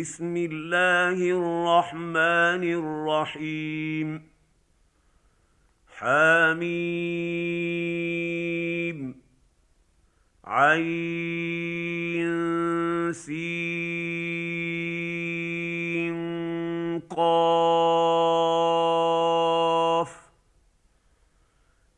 بسم الله الرحمن الرحيم. حميم. عين سين قاف.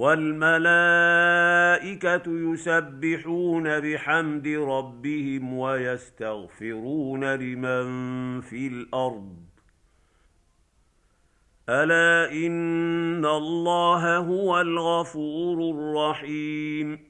والملائكة يسبحون بحمد ربهم ويستغفرون لمن في الأرض. ألا إن الله هو الغفور الرحيم.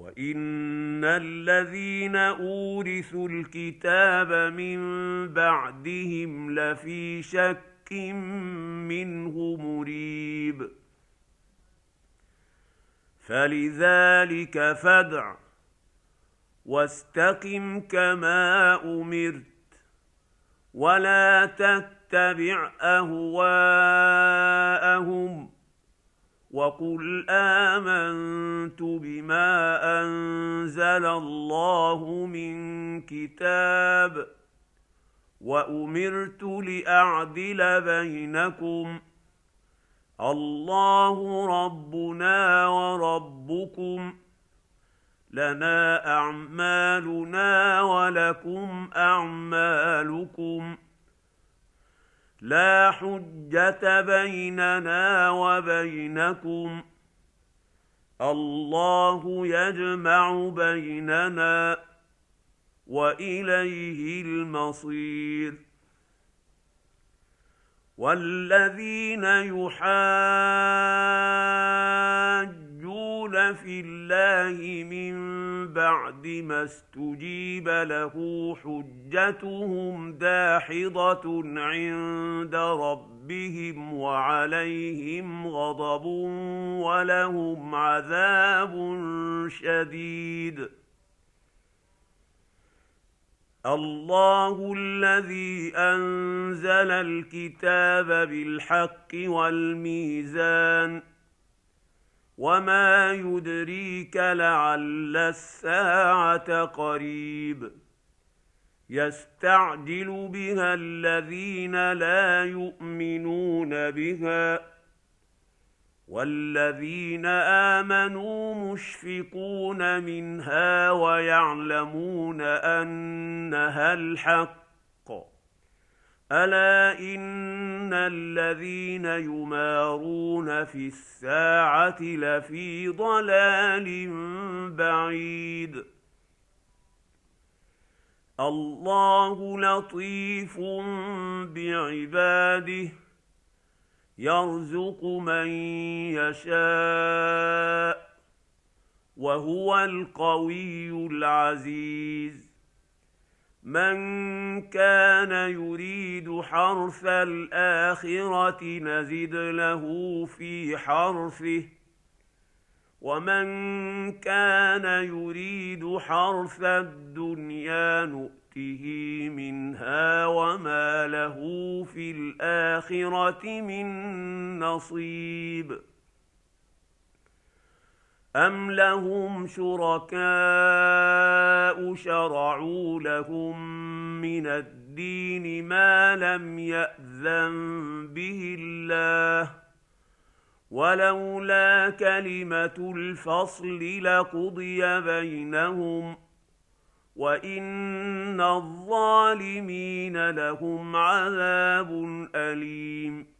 وان الذين اورثوا الكتاب من بعدهم لفي شك منه مريب فلذلك فادع واستقم كما امرت ولا تتبع اهواءهم وقل امنت بما انزل الله من كتاب وامرت لاعدل بينكم الله ربنا وربكم لنا اعمالنا ولكم اعمالكم لا حجة بيننا وبينكم. الله يجمع بيننا وإليه المصير. والذين يحاجون في الله من بعد ما استجيب له حجتهم داحضة عند ربهم وعليهم غضب ولهم عذاب شديد. الله الذي أنزل الكتاب بالحق والميزان وما يدريك لعل الساعة قريب يستعجل بها الذين لا يؤمنون بها والذين امنوا مشفقون منها ويعلمون انها الحق الا ان الذين يمارون في الساعة لفي ضلال بعيد الله لطيف بعباده يرزق من يشاء وهو القوي العزيز من كان يريد حرث الآخرة نزد له في حرثه. ومن كان يريد حرث الدنيا نؤته منها وما له في الآخرة من نصيب. أم لهم شركاء شرعوا لهم من الدين ما لم يأذن به الله ولولا كلمة الفصل لقضي بينهم وإن الظالمين لهم عذاب أليم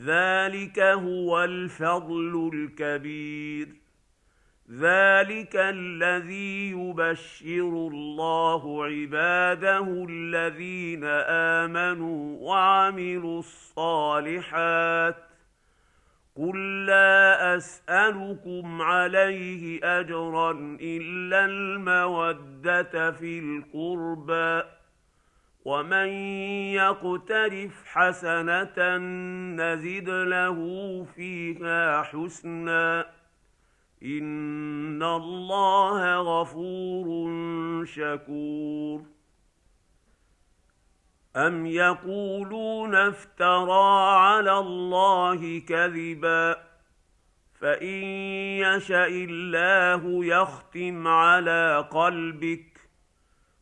ذلك هو الفضل الكبير ذلك الذي يبشر الله عباده الذين امنوا وعملوا الصالحات قل لا اسالكم عليه اجرا الا الموده في القربى ومن يقترف حسنه نزد له فيها حسنا ان الله غفور شكور ام يقولون افترى على الله كذبا فان يشا الله يختم على قلبك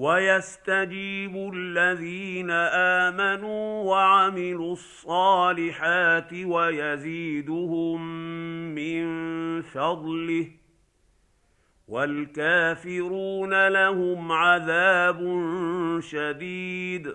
ويستجيب الذين آمنوا وعملوا الصالحات ويزيدهم من فضله والكافرون لهم عذاب شديد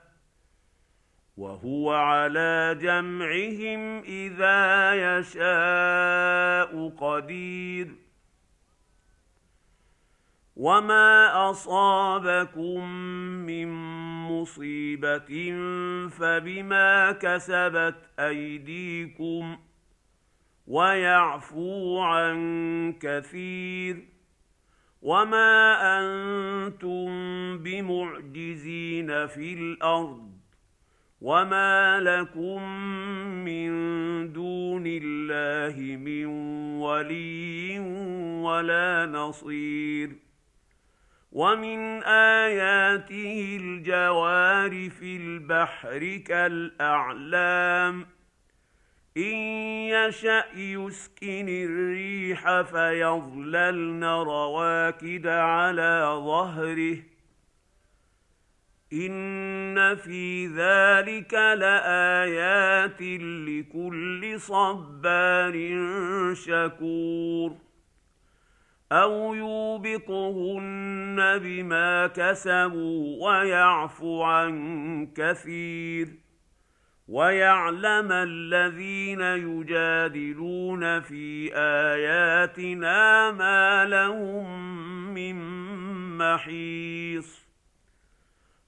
وهو على جمعهم إذا يشاء قدير. وما اصابكم من مصيبه فبما كسبت ايديكم ويعفو عن كثير. وما أنتم بمعجزين في الأرض وما لكم من دون الله من ولي ولا نصير ومن اياته الجوار في البحر كالاعلام ان يشا يسكن الريح فيظللن رواكد على ظهره ان في ذلك لايات لكل صبار شكور أو يوبقهن بما كسبوا ويعفو عن كثير ويعلم الذين يجادلون في اياتنا ما لهم من محيص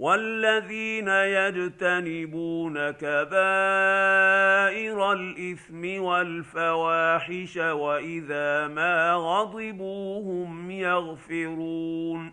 والذين يجتنبون كبائر الإثم والفواحش وإذا ما غضبوا هم يغفرون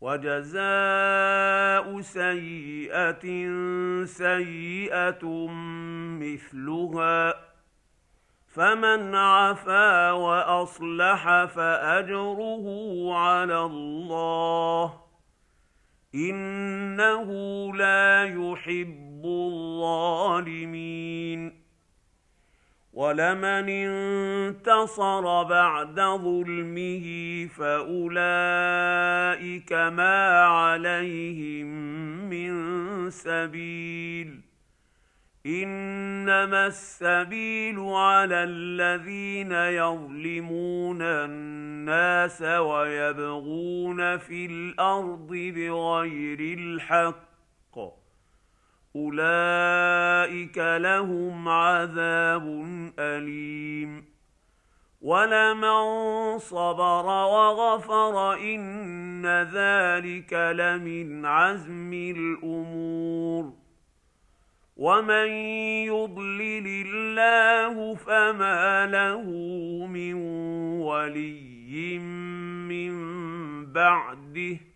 وجزاء سيئة سيئة مثلها. فمن عفا وأصلح فأجره على الله. إنه لا يحب الظالمين. ولمن انتصر بعد ظلمه فأولئك ما عليهم من سبيل. إنما السبيل على الذين يظلمون الناس ويبغون في الأرض بغير الحق. اولئك لهم عذاب اليم ولمن صبر وغفر ان ذلك لمن عزم الأمور ومن يضلل الله فما له من ولي من بعده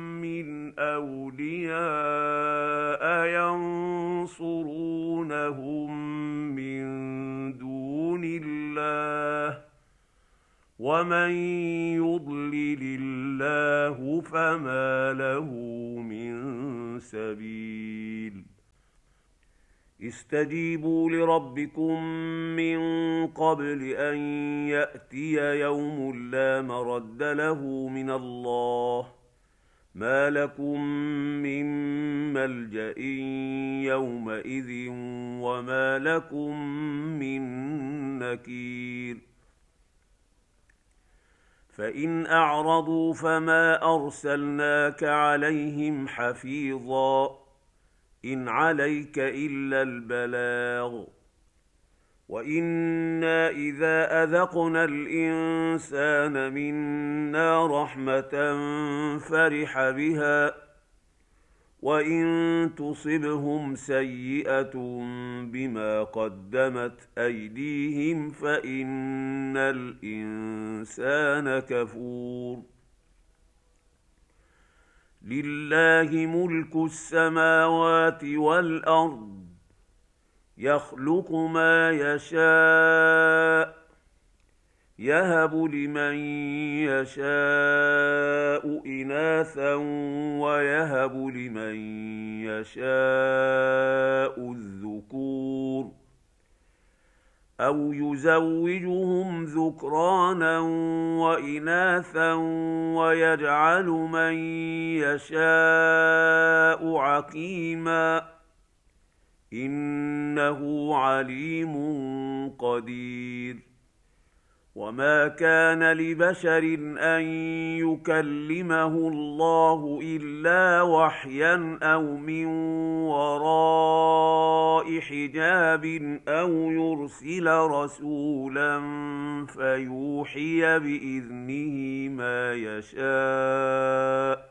من أولياء ينصرونهم من دون الله ومن يضلل الله فما له من سبيل استجيبوا لربكم من قبل أن يأتي يوم لا مرد له من الله ما لكم من ملجا يومئذ وما لكم من نكير فان اعرضوا فما ارسلناك عليهم حفيظا ان عليك الا البلاغ وأنا اذا اذقنا الانسان منا رحمه فرح بها وان تصبهم سيئه بما قدمت ايديهم فان الانسان كفور لله ملك السماوات والارض يخلق ما يشاء يهب لمن يشاء إناثا ويهب لمن يشاء الذكور أو يزوجهم ذكرانا وإناثا ويجعل من يشاء عقيما. إنه عليم قدير. وما كان لبشر أن يكلمه الله إلا وحيا أو من وراء حجاب أو يرسل رسولا فيوحي بإذنه ما يشاء.